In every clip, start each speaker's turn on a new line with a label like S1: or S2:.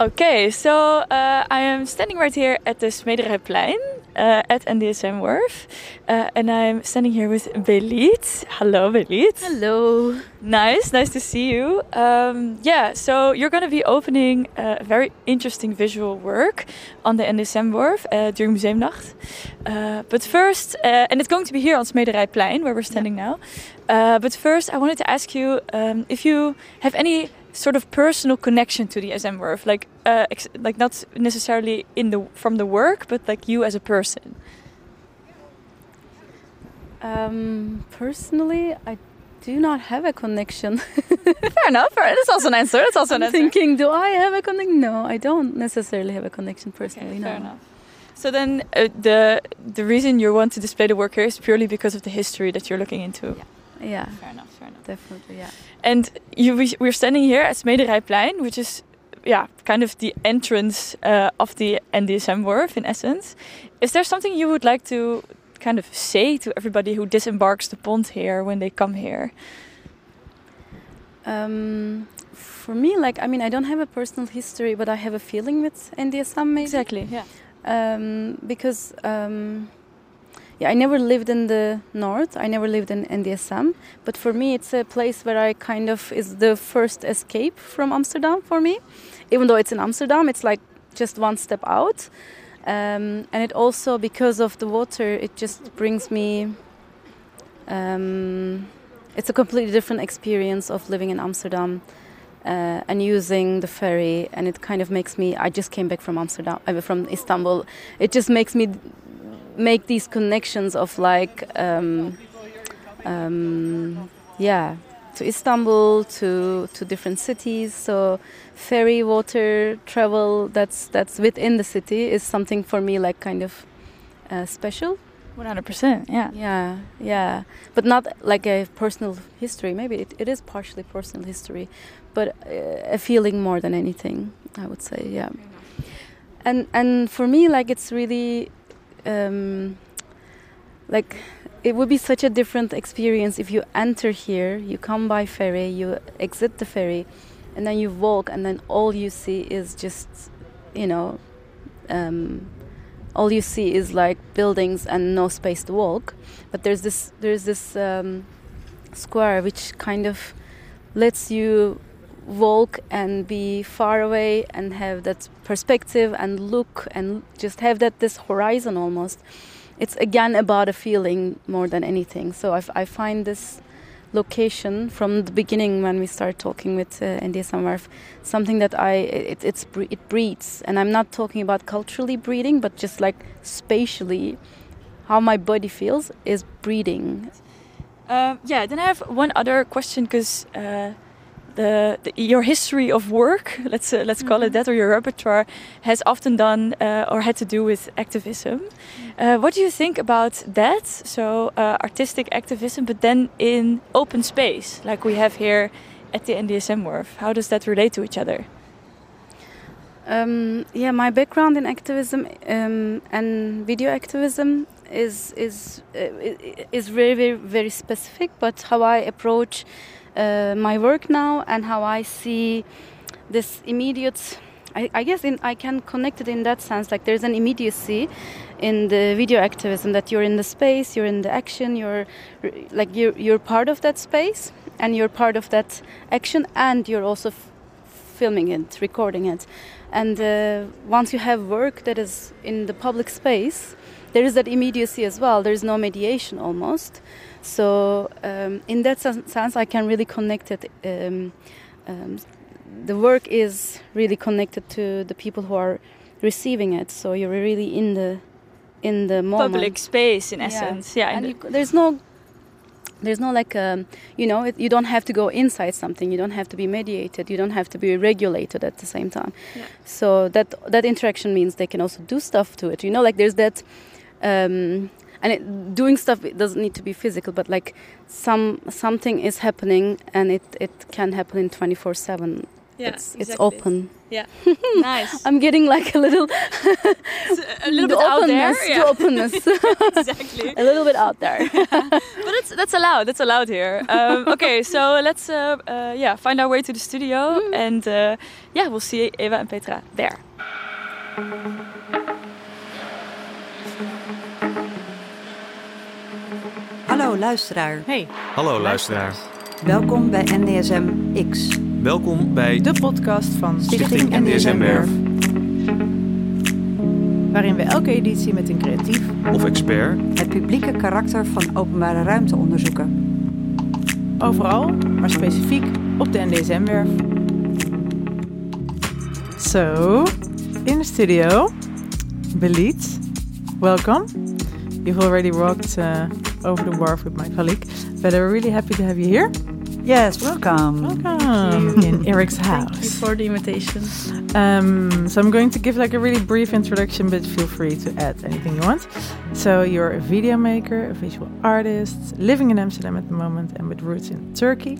S1: Okay, so uh, I am standing right here at the Smederijplein uh, at NDSM Wharf, uh, and I'm standing here with Belit. Hello, Belit.
S2: Hello.
S1: Nice, nice to see you. Um, yeah, so you're going to be opening a very interesting visual work on the NDSM Wharf uh, during Museumnacht. Uh, but first, uh, and it's going to be here on Smederijplein, where we're standing yeah. now. Uh, but first, I wanted to ask you um, if you have any sort of personal connection to the SM Wharf, like uh, like not necessarily in the from the work, but like you as a person.
S2: Um, personally, I do not have a connection.
S1: Fair enough. That's also an answer. That's also
S2: I'm
S1: an answer.
S2: Thinking, do I have a connection? No, I don't necessarily have a connection personally.
S1: Okay,
S2: no.
S1: Fair enough. So then, uh, the the reason you want to display the work here is purely because of the history that you're looking into.
S2: Yeah. Yeah.
S1: Fair enough. Fair enough.
S2: Definitely. Yeah.
S1: And you, we're standing here at Smederijplein, which is yeah, kind of the entrance uh, of the NDSM Wharf in essence. Is there something you would like to kind of say to everybody who disembarks the pond here when they come here?
S2: Um, for me, like, I mean, I don't have a personal history, but I have a feeling with NDSM, maybe.
S1: Exactly, yeah.
S2: Um, because, um, yeah, I never lived in the north. I never lived in NDSM. But for me, it's a place where I kind of is the first escape from Amsterdam for me. Even though it's in Amsterdam, it's like just one step out. Um, and it also, because of the water, it just brings me. Um, it's a completely different experience of living in Amsterdam uh, and using the ferry, and it kind of makes me. I just came back from Amsterdam, uh, from Istanbul. It just makes me make these connections of like, um, um, yeah, to Istanbul, to to different cities. So ferry, water, travel that's that's within the city is something for me like kind of uh, special.
S1: One hundred percent, yeah,
S2: yeah, yeah. But not like a personal history. Maybe it, it is partially personal history, but uh, a feeling more than anything. I would say, yeah. And and for me, like it's really um, like it would be such a different experience if you enter here, you come by ferry, you exit the ferry, and then you walk, and then all you see is just, you know, um, all you see is like buildings and no space to walk. But there's this there's this um, square which kind of lets you walk and be far away and have that perspective and look and just have that this horizon almost it's again about a feeling more than anything. So i, I find this location from the beginning when we start talking with uh, NDSM Wharf something that I it, it's it breeds. And I'm not talking about culturally breeding but just like spatially how my body feels is breeding.
S1: Uh, yeah then I have one other question because uh, the, the, your history of work, let's uh, let's call mm -hmm. it that, or your repertoire, has often done uh, or had to do with activism. Uh, what do you think about that? So uh, artistic activism, but then in open space, like we have here at the NDSM Wharf. How does that relate to each other?
S2: Um, yeah, my background in activism um, and video activism is is uh, is very very very specific. But how I approach uh, my work now and how I see this immediate. I, guess in, I can connect it in that sense. Like there's an immediacy in the video activism that you're in the space, you're in the action, you're like you're you're part of that space and you're part of that action, and you're also filming it, recording it. And uh, once you have work that is in the public space, there is that immediacy as well. There is no mediation almost. So um, in that sense, I can really connect it. Um, um, the work is really connected to the people who are receiving it. So you're really in the in the moment.
S1: Public space, in essence. Yeah.
S2: yeah and you, there's no there's no like um, you know it, you don't have to go inside something you don't have to be mediated you don't have to be regulated at the same time yeah. so that that interaction means they can also do stuff to it you know like there's that um, and it, doing stuff it doesn't need to be physical but like some something is happening and it, it can happen in 24 7
S1: Yeah,
S3: it's it's open.
S1: Yeah, nice.
S3: I'm getting like a little
S1: a little bit out there. Yeah.
S3: openness,
S1: exactly.
S3: a little bit out there.
S1: but that's that's allowed. That's allowed here. Um, okay, so let's uh, uh, yeah find our way to the studio, and uh, yeah, we'll see Eva and Petra there.
S4: Hallo luisteraar,
S5: Hey,
S6: Hallo luisteraar.
S4: welkom bij NDSM X,
S6: Welkom bij
S5: de podcast van
S6: Stichting NDSM Werf.
S5: Waarin we elke editie met een creatief
S6: of expert.
S4: Het publieke karakter van openbare ruimte onderzoeken.
S5: overal, maar specifiek op de NDSM-werf. So, in the studio, Belit, welcome. You've already walked uh, over the wharf with my colleague, but we're really happy to have you here.
S4: Yes, welcome.
S5: Welcome in Eric's house.
S3: Thank you for the invitation.
S5: Um, so I'm going to give like a really brief introduction, but feel free to add anything you want. So you're a video maker, a visual artist, living in Amsterdam at the moment, and with roots in Turkey.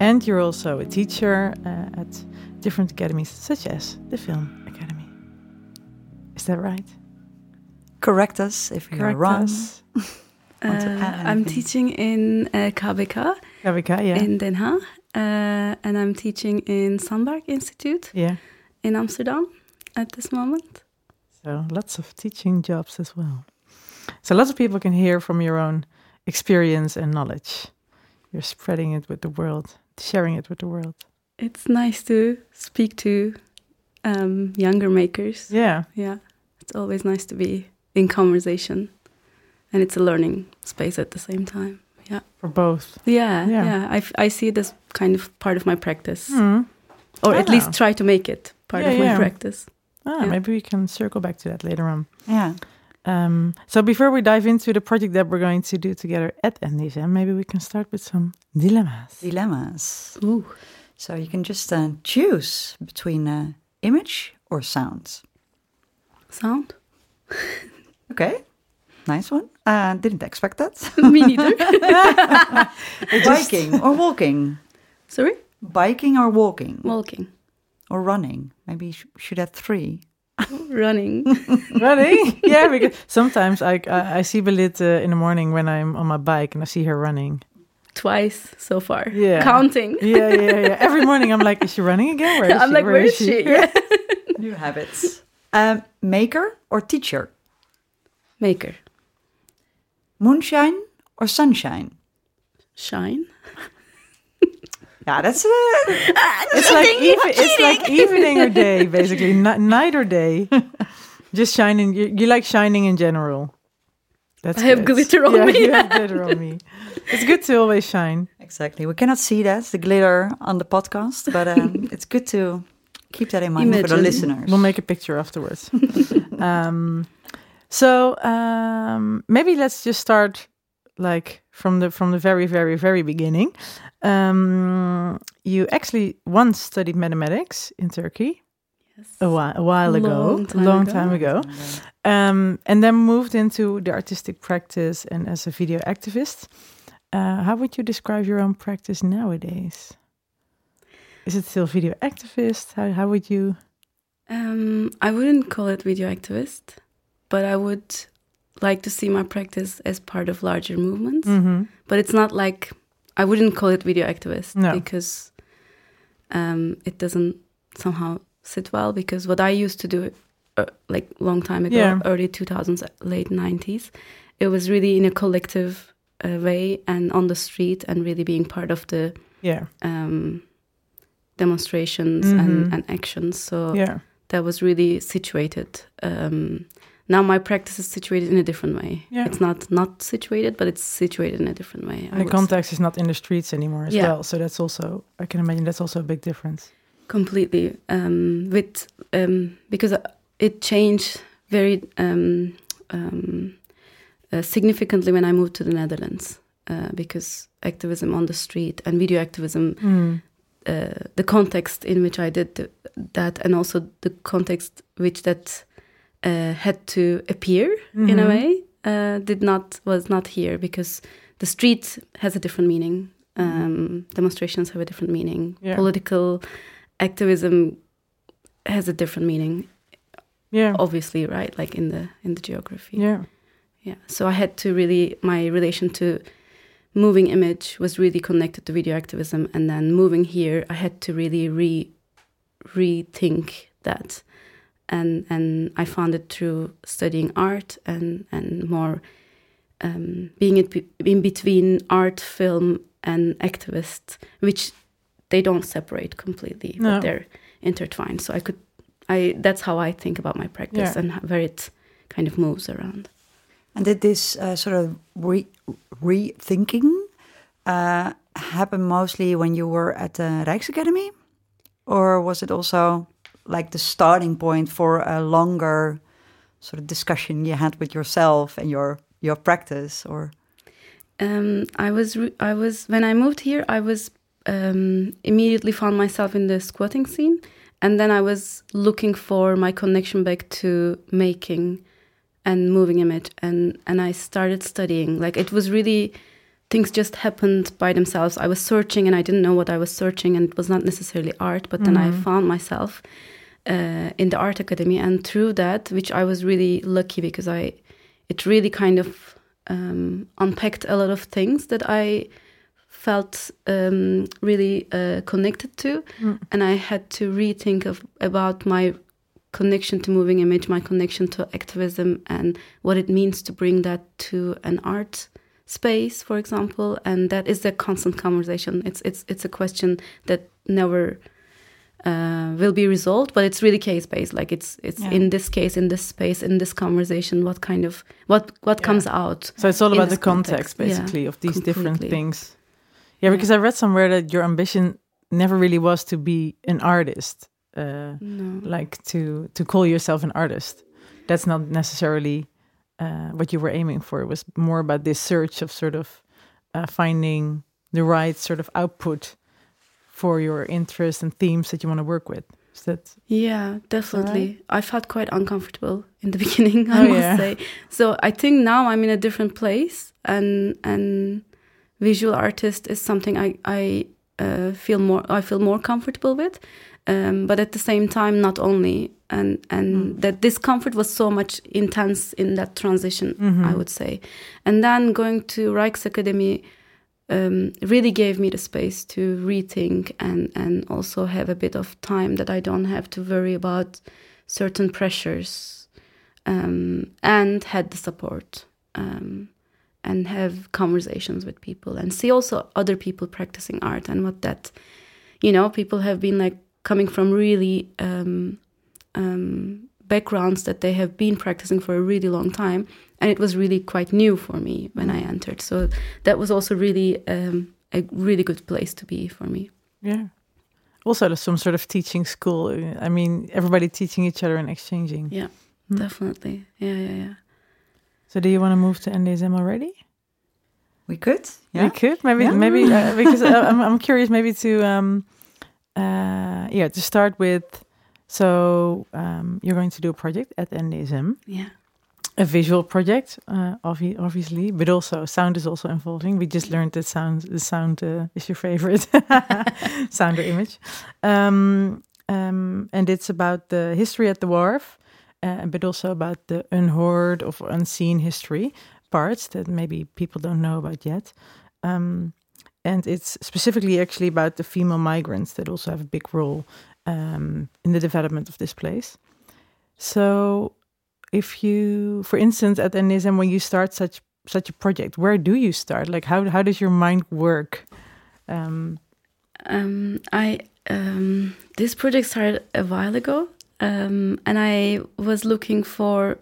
S5: And you're also a teacher uh, at different academies, such as the Film Academy. Is that right?
S4: Correct us if we are
S5: Correct
S4: wrong.
S5: us.
S4: Want to
S2: Uh, I'm teaching in uh, KBK
S5: Gavika, yeah.
S2: in Den Haag, uh, and I'm teaching in Sandberg Institute
S5: yeah.
S2: in Amsterdam at this moment.
S5: So lots of teaching jobs as well. So lots of people can hear from your own experience and knowledge. You're spreading it with the world, sharing it with the world.
S2: It's nice to speak to um, younger makers.
S5: Yeah.
S2: Yeah, it's always nice to be in conversation, and it's a learning space at the same time.
S5: Yeah, for both.
S2: Yeah,
S5: Yeah.
S2: yeah. I, f- I see it as kind of part of my practice,
S5: Hmm.
S2: or at
S5: Ah.
S2: least try to make it part
S5: Yeah,
S2: of my
S5: yeah.
S2: practice.
S5: Ah,
S2: Yeah.
S5: maybe we can circle back to that later on.
S4: Yeah.
S5: Um, so before we dive into the project that we're going to do together at NDSM, maybe we can start with some dilemmas.
S4: Dilemmas.
S2: Ooh.
S4: So you can just uh, choose between uh, image or sound.
S2: Sound?
S4: Okay, nice one. Uh, didn't expect that.
S2: Me neither.
S4: Biking or walking?
S2: Sorry?
S4: Biking or walking?
S2: Walking.
S4: or running? Maybe you sh- should have three.
S2: Running.
S5: running? yeah, because sometimes I I, I see Belit uh, in the morning when I'm on my bike and I see her running.
S2: Twice so far.
S5: Yeah.
S2: Counting.
S5: Yeah, yeah, yeah. Every morning I'm like, is she running again? Where is
S2: I'm
S5: she?
S2: like, where is she? Yeah.
S4: New habits. Um, maker or teacher?
S2: Maker.
S4: Moonshine or sunshine?
S2: Shine.
S4: Yeah, that's uh,
S5: It's like even, it's like evening or day, basically, N- night or day. Just shining. You, you like shining in general. That's
S2: I have glitter on
S5: yeah,
S2: me.
S5: You have glitter on me. It's good to always shine.
S4: exactly. We cannot see that the glitter on the podcast, but um, it's good to keep that in mind for the listeners.
S5: We'll make a picture afterwards. um, so um, maybe let's just start like from the from the very very very beginning. Um, you actually once studied mathematics in Turkey
S2: Yes.
S5: a while a while ago,
S2: Long
S5: a
S2: time
S5: long
S2: ago.
S5: time ago, um, and then moved into the artistic practice and as a video activist. Uh, how would you describe your own practice nowadays? Is it still video activist? How how would you?
S2: Um, I wouldn't call it video activist, but I would like to see my practice as part of larger movements.
S5: Mm-hmm.
S2: But it's not like I wouldn't call it video activist
S5: No.
S2: because um, it doesn't somehow sit well. Because what I used to do, uh, like long time ago,
S5: Yeah.
S2: early two thousands, late nineties, it was really in a collective uh, way and on the street and really being part of the
S5: Yeah,
S2: um, demonstrations
S5: Mhm.
S2: and, and actions. So
S5: yeah,
S2: that was really situated. Um, now my practice is situated in a different way.
S5: Yeah.
S2: It's not not situated, but it's situated in a different way. I
S5: and the context is not in the streets anymore as
S2: Yeah.
S5: well. So that's also I can imagine that's also a big difference.
S2: completely um, with um, because it changed very um, um, uh, significantly when I moved to the Netherlands uh, because activism on the street and video activism uh, the context in which I did th- that, and also the context which that uh, had to appear in a
S5: Mhm.
S2: way, uh, did not was not here because the street has a different meaning. Um, demonstrations have a different meaning.
S5: Yeah.
S2: Political activism has a different meaning,
S5: Yeah.
S2: obviously, right? Like in the in the geography.
S5: Yeah.
S2: Yeah. So I had to really my relation to moving image was really connected to video activism, and then moving here, I had to really re rethink that, and and I found it through studying art and and more um, being in between art, film, and activist, which they don't separate completely,
S5: No.
S2: but they're intertwined. So I could. I that's how I think about my practice
S5: Yeah.
S2: and where it kind of moves around.
S4: And did this uh, sort of re rethinking uh, happen mostly when you were at the Rijksacademy? Or was it also like the starting point for a longer sort of discussion you had with yourself and your your practice? Or
S2: Um, I was I was when I moved here, I was um, immediately found myself in the squatting scene, and then I was looking for my connection back to making and moving image, and and I started studying. Like it was really things just happened by themselves. I was searching, and I didn't know what I was searching, and it was not necessarily art, but then I
S5: Mhm.
S2: found myself uh, in the art academy, and through that, which I was really lucky because I, it really kind of um, unpacked a lot of things that I felt um, really uh, connected to,
S5: Mm.
S2: and I had to rethink of about my connection to moving image, my connection to activism, and what it means to bring that to an art space, for example. And that is the constant conversation. It's it's it's a question that never. Uh, will be resolved, but it's really case based. Like it's it's
S4: Yeah.
S2: in this case, in this space, in this conversation, what kind of what what
S5: Yeah.
S2: comes out
S5: So it's all about the
S2: this
S5: context,
S2: context, yeah,
S5: basically, of these different things. Yeah, because I read somewhere that your ambition never really was to be an artist, uh,
S2: No.
S5: like to to call yourself an artist. That's not necessarily uh, what you were aiming for. Was more about this search of sort of uh, finding the right sort of output for your interests and themes that you want to work with. Is that
S2: Yeah, definitely. I felt quite uncomfortable in the beginning, I
S5: Oh,
S2: must
S5: yeah.
S2: say. So I think now I'm in a different place, and and visual artist is something I I uh, feel more I feel more comfortable with. Um, but at the same time, not only and and
S5: Mm.
S2: that discomfort was so much intense in that transition,
S5: Mhm.
S2: I would say. And then going to Rijksacademy um, really gave me the space to rethink and and also have a bit of time that I don't have to worry about certain pressures, um, and had the support. Um, and have conversations with people and see also other people practicing art and what that you know people have been like coming from really um, um, backgrounds that they have been practicing for a really long time and it was really quite new for me when i entered so that was also really um, a really good place to be for me
S5: yeah? Also, there's some sort of teaching school. I mean, everybody teaching each other and exchanging.
S2: yeah
S5: Mm.
S2: definitely yeah yeah yeah
S5: So, do you want to move to NDSM already?
S4: we could, Yeah.
S5: We could maybe
S4: Yeah.
S5: maybe uh, because uh, I'm I'm curious maybe to um uh yeah to start with. So um, you're going to do a project at NDSM,
S2: yeah
S5: a visual project, uh, obvi- obviously, but also sound is also involving. We just learned that sound the sound uh, is your favorite sound or image, um, um, and it's about the history at the wharf, uh, but also about the unheard of unseen history parts that maybe people don't know about yet. Um, and it's specifically actually about the female migrants that also have a big role um, in the development of this place. So, if you, for instance, at NDSM, when you start such such a project, where do you start? Like, how how does your mind work? Um,
S2: Um, I um, this project started a while ago, um, and I was looking for.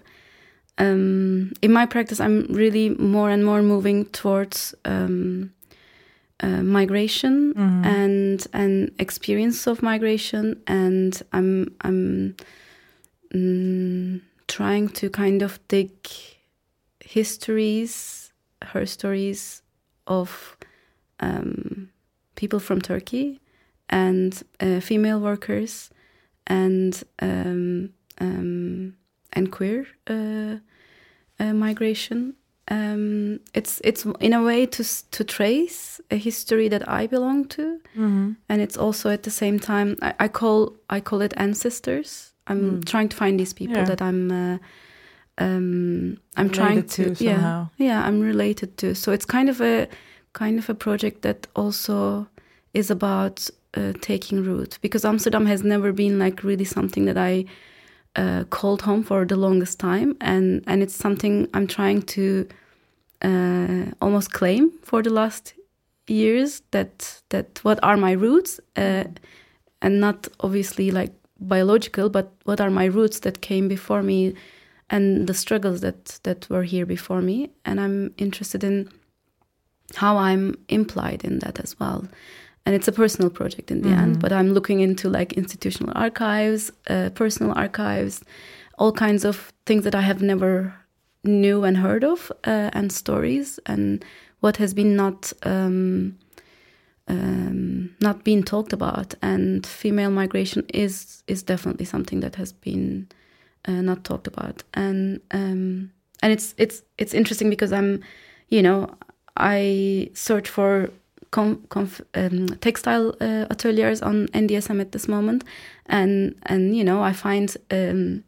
S2: Um, in my practice, I'm really more and more moving towards um, uh, migration
S5: mhm.
S2: and and experience of migration, and I'm I'm mm, trying to kind of dig histories, her stories of um, people from Turkey and uh, female workers and um, um, and queer uh, uh, migration um, it's it's in a way to to trace a history that I belong to,
S5: Mhm.
S2: and it's also at the same time I, I call I call it ancestors. I'm
S4: Mm.
S2: trying to find these people
S5: Yeah.
S2: that I'm. Uh, um, I'm trying
S5: Related to
S2: yeah,
S5: somehow.
S2: yeah, I'm related to. So it's kind of a kind of a project that also is about uh, taking root because Amsterdam has never been like really something that I uh, called home for the longest time, and and it's something I'm trying to uh, almost claim for the last years that that what are my roots, uh, and not obviously like biological, but what are my roots that came before me, and the struggles that that were here before me, and I'm interested in how I'm implied in that as well. And it's a personal project in the end,
S5: Mhm.
S2: but I'm looking into like institutional archives, uh, personal archives, all kinds of things that I have never knew and heard of, uh, and stories, and what has been not um, um, not been talked about. And female migration is is definitely something that has been uh, not talked about. And um, and it's it's it's interesting because I'm, you know, I search for com, conf, um, textile uh, ateliers on NDSM at this moment, and and you know I find um,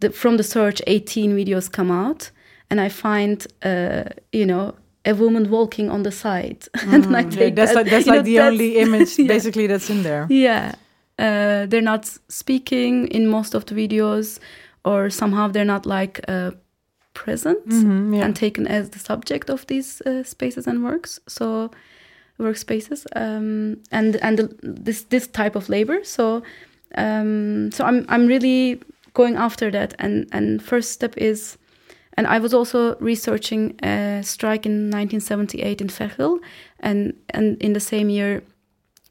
S2: the, from the search 18 videos come out, and I find uh, you know a woman walking on the side, and I
S5: Yeah, that's
S2: that,
S5: like that's
S2: you know,
S5: the
S2: that's-
S5: only image
S2: Yeah.
S5: basically that's in there.
S2: yeah. Uh, they're not speaking in most of the videos, or somehow they're not like uh, present
S5: Mhm, yeah.
S2: and taken as the subject of these uh, spaces and works. So workspaces um, and and the, this this type of labor. So um, so I'm I'm really going after that. And and first step is. And I was also researching a strike in 1978 in Veghel, and and in the same year,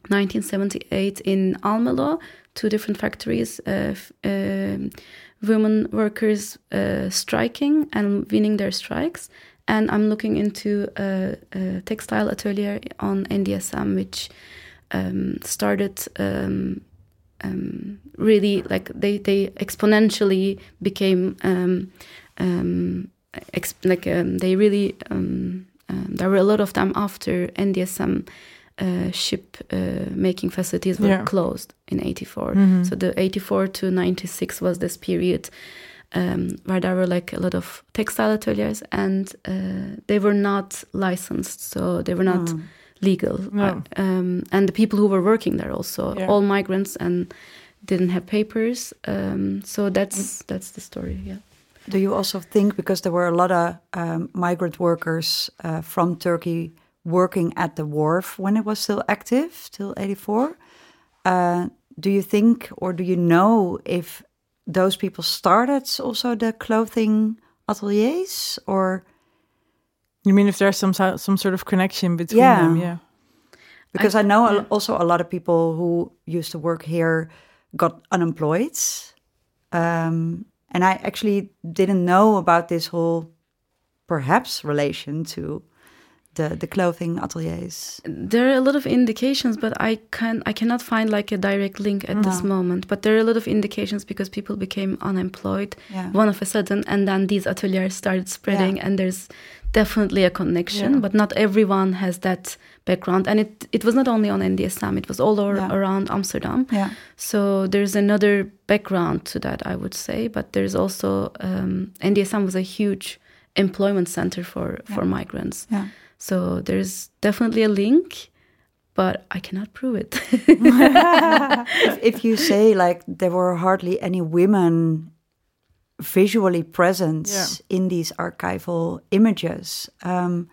S2: 1978 in Almelo, two different factories, uh, um, women workers uh, striking and winning their strikes. And I'm looking into a, a textile atelier on NDSM, which um, started um, um, really like they, they exponentially became um, um, ex- like um, they really um, um, there were a lot of them after NDSM uh, ship uh, making facilities were
S5: Yeah.
S2: closed in 84.
S5: Mhm.
S2: So the 84 to 96 was this period um, where there were like a lot of textile ateliers and uh, they were not licensed, so they were not
S4: Mm.
S2: legal.
S5: No.
S2: Um, and the people who were working there also,
S5: Yeah.
S2: all migrants and didn't have papers. Um, so that's that's the story. Yeah.
S4: Do you also think because there were a lot of um, migrant workers uh, from Turkey working at the wharf when it was still active till 84? Uh, do you think or do you know if those people started also the clothing ateliers or
S5: You mean if there's some some sort of connection between
S4: Yeah.
S5: them? Yeah.
S4: because I, know
S2: yeah.
S4: also a lot of people who used to work here got unemployed. Um, and I actually didn't know about this whole perhaps relation to the, the clothing ateliers.
S2: There are a lot of indications, but I can I cannot find like a direct link at this moment. But there are a lot of indications because people became unemployed
S4: Yeah.
S2: one of a sudden, and then these ateliers started spreading, and there's definitely a connection.
S5: Yeah.
S2: But not everyone has that background, and it it was not only on NDSM; it was all over,
S4: Yeah.
S2: around Amsterdam.
S4: Yeah.
S2: So there's another background to that, I would say. But there's also um, NDSM was a huge employment center for for migrants.
S4: Yeah.
S2: So there's definitely a link, but I cannot prove it.
S4: if, if you say like there were hardly any women visually present
S5: Yeah.
S4: in these archival images, um,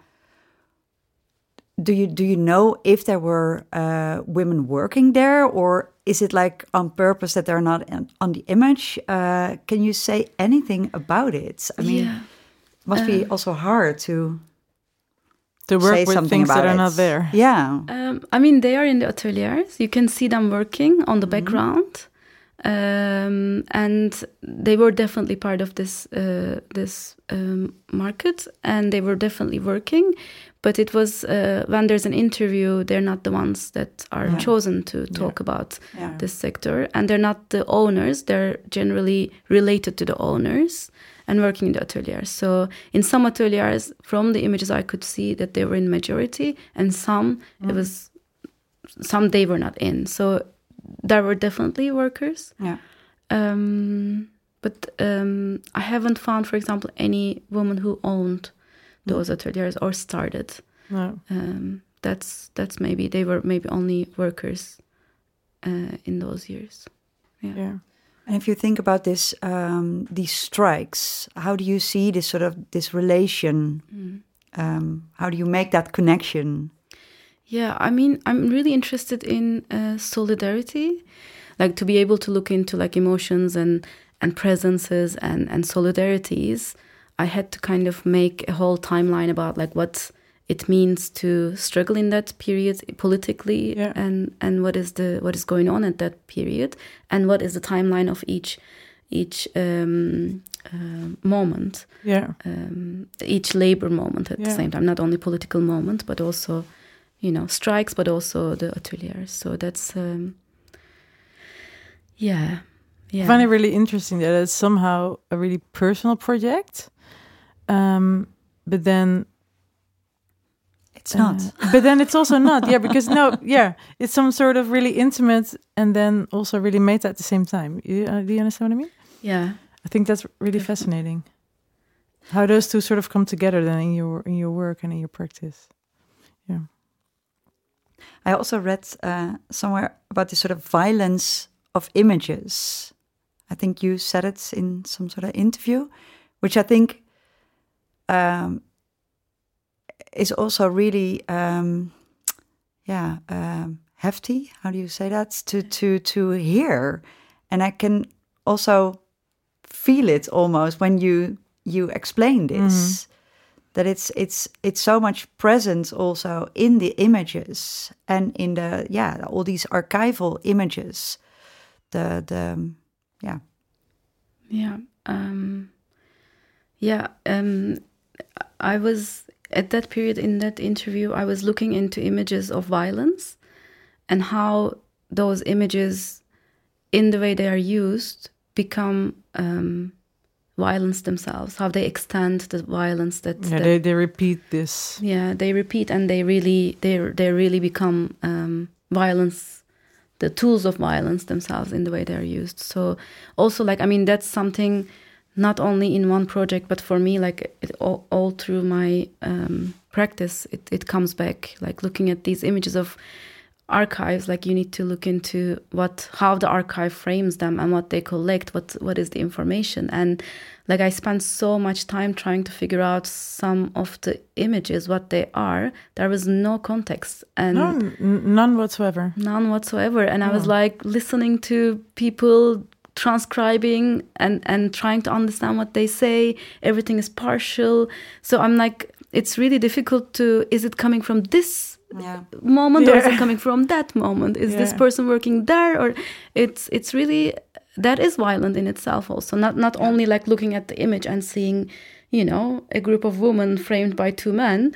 S4: do you do you know if there were uh, women working there, or is it like on purpose that they're not in, on the image? Uh, can you say anything about it? I mean,
S2: yeah.
S4: it must be also hard to
S5: To work
S4: say
S5: with
S4: something
S5: things
S4: about
S5: that are
S4: it.
S5: not there.
S4: Yeah.
S2: Um, I mean, they are in the ateliers. You can see them working on the background, um, and they were definitely part of this uh, this um, market, and they were definitely working. But it was uh, when there's an interview, they're not the ones that are
S4: Yeah.
S2: chosen to talk about
S4: Yeah.
S2: this sector, and they're not the owners. They're generally related to the owners and working in the ateliers. So in some ateliers, from the images, I could see that they were in majority, and some it was some they were not in. So there were definitely workers.
S4: Yeah.
S2: Um, but um, I haven't found, for example, any woman who owned those ateliers or started.
S5: No.
S2: Um, that's that's maybe they were maybe only workers uh, in those years. Yeah.
S5: Yeah.
S4: And if you think about this, um, these strikes, how do you see this sort of this relation? Um, how do you make that connection?
S2: Yeah, I mean, I'm really interested in uh, solidarity, like to be able to look into like emotions and and presences and and solidarities. I had to kind of make a whole timeline about like what it means to struggle in that period politically
S5: Yeah.
S2: and and what is the what is going on at that period and what is the timeline of each each um, uh, moment
S5: Yeah.
S2: um, each labor moment at the same time, not only political moment, but also, you know, strikes, but also the ateliers. So that's, um, yeah, yeah.
S5: I find it really interesting that it's somehow a really personal project. Um, but then
S4: It's not.
S5: Uh, but then it's also not, yeah, because no, yeah, it's some sort of really intimate and then also really made at the same time. You, uh, do you understand what I mean?
S2: yeah,
S5: I think that's really fascinating. How those two sort of come together then in your in your work and in your practice. Yeah.
S4: I also read uh, somewhere about this sort of violence of images. I think you said it in some sort of interview, which I think um, is also really, um, yeah, um, hefty. How do you say that? To to to hear, and I can also feel it almost when you you explain this that it's it's it's so much present also in the images and in the yeah all these archival images the the yeah
S2: yeah, um, yeah. Um, I was at that period in that interview. I was looking into images of violence and how those images, in the way they are used, become um, violence themselves. How they extend the violence that,
S5: Yeah,
S2: that
S5: they, they repeat this.
S2: yeah they repeat and they really they they really become um, violence the tools of violence themselves in the way they're used so also like i mean that's something not only in one project but for me like it, all, all through my um, practice it, it comes back like looking at these images of archives like you need to look into what how the archive frames them and what they collect what what is the information and like i spent so much time trying to figure out some of the images what they are there was no context and
S5: No, n- none whatsoever.
S2: none whatsoever and i was
S5: Oh.
S2: like listening to people transcribing and and trying to understand what they say. Everything is partial. So i'm like it's really difficult to is it coming from this
S4: yeah.
S2: moment or is it coming from that moment? Is this person working there or it's it's really that is violent in itself also. Not not only like looking at the image and seeing you know a group of women framed by two men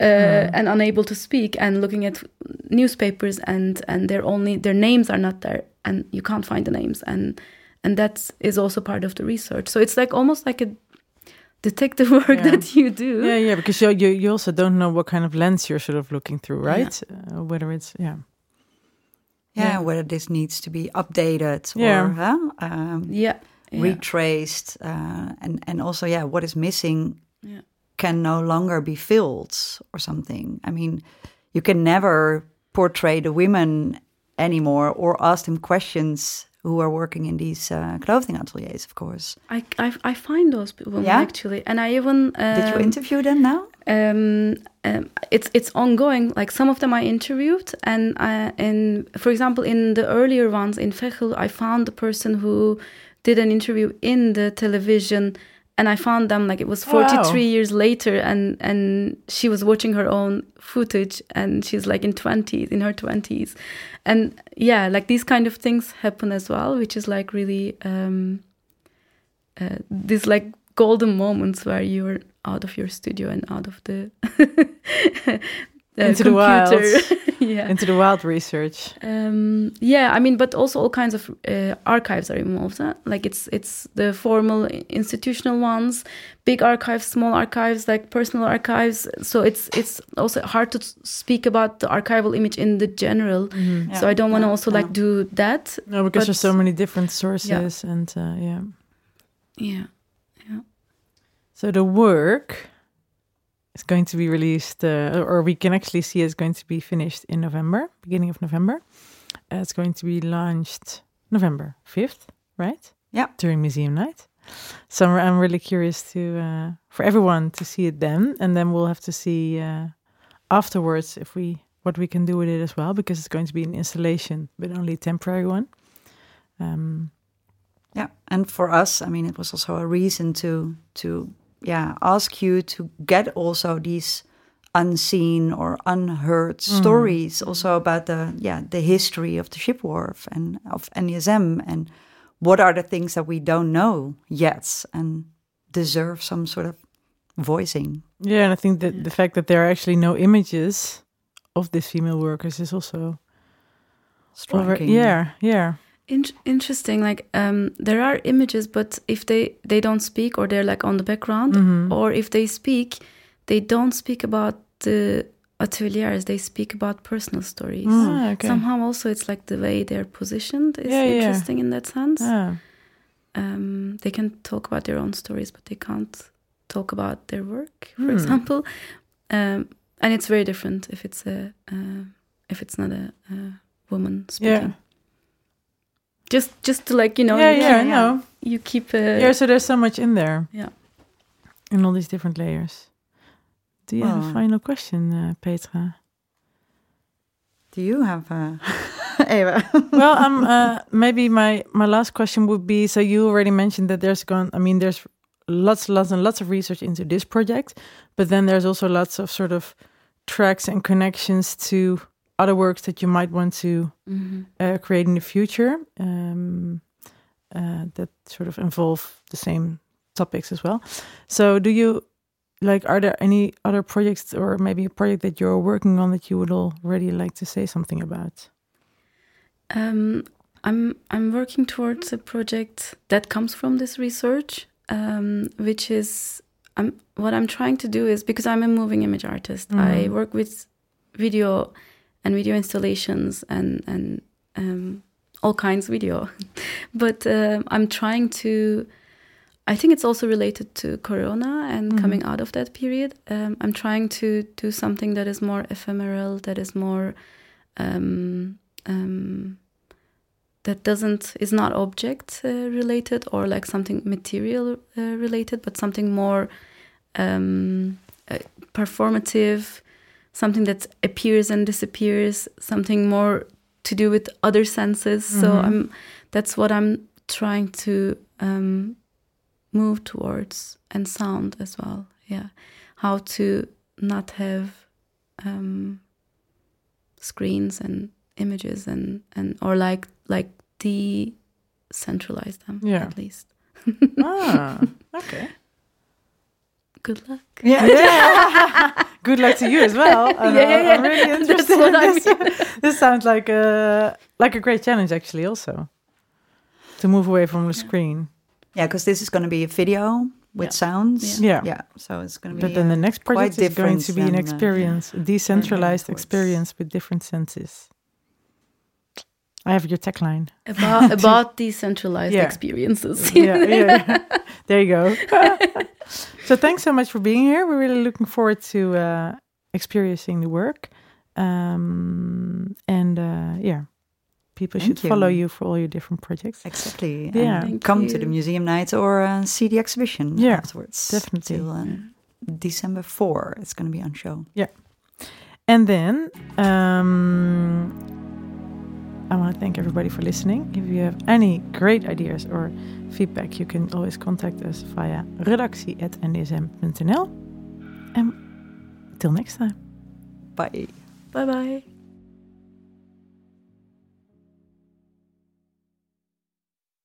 S2: uh, and unable to speak and looking at newspapers and and their only their names are not there and you can't find the names and and that is also part of the research so it's like almost like a detective work
S5: Yeah.
S2: that you do
S5: Yeah, yeah, because you, you you also don't know what kind of lens you're sort of looking through, right? Uh, whether it's yeah,
S4: yeah
S5: Yeah.
S4: whether this needs to be updated
S5: Yeah.
S4: or huh? um,
S2: yeah, yeah.
S4: retraced uh, and and also yeah what is missing
S2: Yeah.
S4: can no longer be filled or something i mean you can never portray the women anymore or ask them questions who are working in these uh, clothing ateliers of course
S2: I, I, I find those people
S4: Yeah?
S2: actually, and I even
S4: did you
S2: um,
S4: interview them now
S2: um, um, it's it's ongoing. Like some of them I interviewed, and I, and for example, in the earlier ones in Veghel, I found the person who did an interview in the television, and I found them like it was
S5: Wow.
S2: forty three years later, and and she was watching her own footage, and she's like in twenties, in her twenties, and yeah, like these kind of things happen as well, which is like really um, uh, this like golden moments where you're out of your studio and out of the, the
S5: Into the wild.
S2: yeah.
S5: Into the wild research.
S2: Um, yeah, I mean, but also all kinds of uh, archives are involved. Huh? Like it's it's the formal institutional ones, big archives, small archives, like personal archives. So it's it's also hard to speak about the archival image in the general.
S5: Mhm.
S2: So I don't want to
S4: Yeah,
S2: also
S4: yeah.
S2: like do that.
S5: No, because
S2: But-
S5: there's so many different sources and uh, yeah.
S2: Yeah.
S5: So the work is going to be released, uh, or we can actually see it's going to be finished in November, beginning of November. Uh, it's going to be launched November 5th, right?
S4: Yeah.
S5: During museum night. So I'm- I'm really curious to uh, for everyone to see it then, and then we'll have to see uh, afterwards if we what we can do with it as well, because it's going to be an installation, but only a temporary one. Um,
S4: Yeah, and for us, I mean, it was also a reason to to yeah ask you to get also these unseen or unheard mm. stories also about the yeah the history of the ship wharf and of NDSM and what are the things that we don't know yet and deserve some sort of voicing.
S5: Yeah, and I think that the fact that there are actually no images of these female workers is also over,
S4: Striking.
S5: yeah, yeah,
S2: In- interesting. Like um, there are images, but if they they don't speak or they're like on the background,
S5: Mhm.
S2: or if they speak, they don't speak about the ateliers. They speak about personal stories.
S5: Ah, okay.
S2: Somehow, also, it's like the way they're positioned is
S5: Yeah, yeah.
S2: interesting in that sense.
S5: Ah,
S2: Um, they can talk about their own stories, but they can't talk about their work, for
S5: Hmm.
S2: example. Um, and it's very different if it's a uh, if it's not a, a woman speaking.
S5: Yeah,
S2: Just just to like you know,
S5: yeah,
S2: you,
S5: yeah.
S2: keep,
S5: No,
S2: you keep uh,
S5: yeah. So there's so much in there.
S2: Yeah.
S5: in all these different layers. Do you have a final question, uh, Petra?
S4: Do you have uh, Eva?
S5: well, um, uh, maybe my my last question would be: so you already mentioned that there's gone. I mean, there's lots, lots, and lots of research into this project, but then there's also lots of sort of tracks and connections to other works that you might want to
S2: Mhm.
S5: uh, create in the future um, uh, that sort of involve the same topics as well. So, do you like? Are there any other projects, or maybe a project that you're working on that you would already like to say something about?
S2: Um, I'm I'm working towards a project that comes from this research, um, which is I'm what I'm trying to do is because I'm a moving image artist. I
S5: Mhm.
S2: work with video and video installations and and um, all kinds of video, but um, I'm trying to. I think it's also related to Corona and
S5: Mhm.
S2: coming out of that period. Um, I'm trying to do something that is more ephemeral, that is more um, um, that doesn't is not object uh, related or like something material uh, related, but something more um, uh, performative, something that appears and disappears, something more to do with other senses. So
S5: Mhm.
S2: I'm that's what I'm trying to um, move towards and sound as well. Yeah, how to not have um, screens and images and and or like like decentralize them
S5: Yeah.
S2: at least.
S5: ah, okay.
S2: Good luck.
S4: yeah.
S5: Good luck to you as well. Uh,
S2: Yeah, yeah, yeah.
S5: I'm really
S2: That's
S5: interested
S2: what
S5: in
S2: I
S5: this. this sounds like a like a great challenge, actually. Also, to move away from the screen.
S4: Yeah, because this is going to be a video with
S2: Yeah.
S4: sounds.
S5: Yeah.
S4: yeah. So it's going to be.
S5: But then the next project is going to be an
S4: than, uh,
S5: experience, a decentralized experience with different senses. I have your tagline.
S2: About about decentralized
S5: Yeah.
S2: experiences.
S5: yeah, yeah. There you go. so thanks so much for being here. We're really looking forward to uh, experiencing the work. Um, and uh, yeah, people
S4: Thank
S5: should
S4: you.
S5: follow you for all your different projects.
S4: Exactly.
S5: Yeah.
S4: And
S2: Thank
S4: come to the museum night or uh, see the exhibition
S5: Yeah,
S4: afterwards.
S5: definitely.
S4: Till uh, December 4, it's going to be on show.
S5: Yeah, and then um, I want to thank everybody for listening. If you have any great ideas or feedback, you can always contact us via redactie.ndsm.nl. And till next time.
S4: Bye.
S2: Bye bye.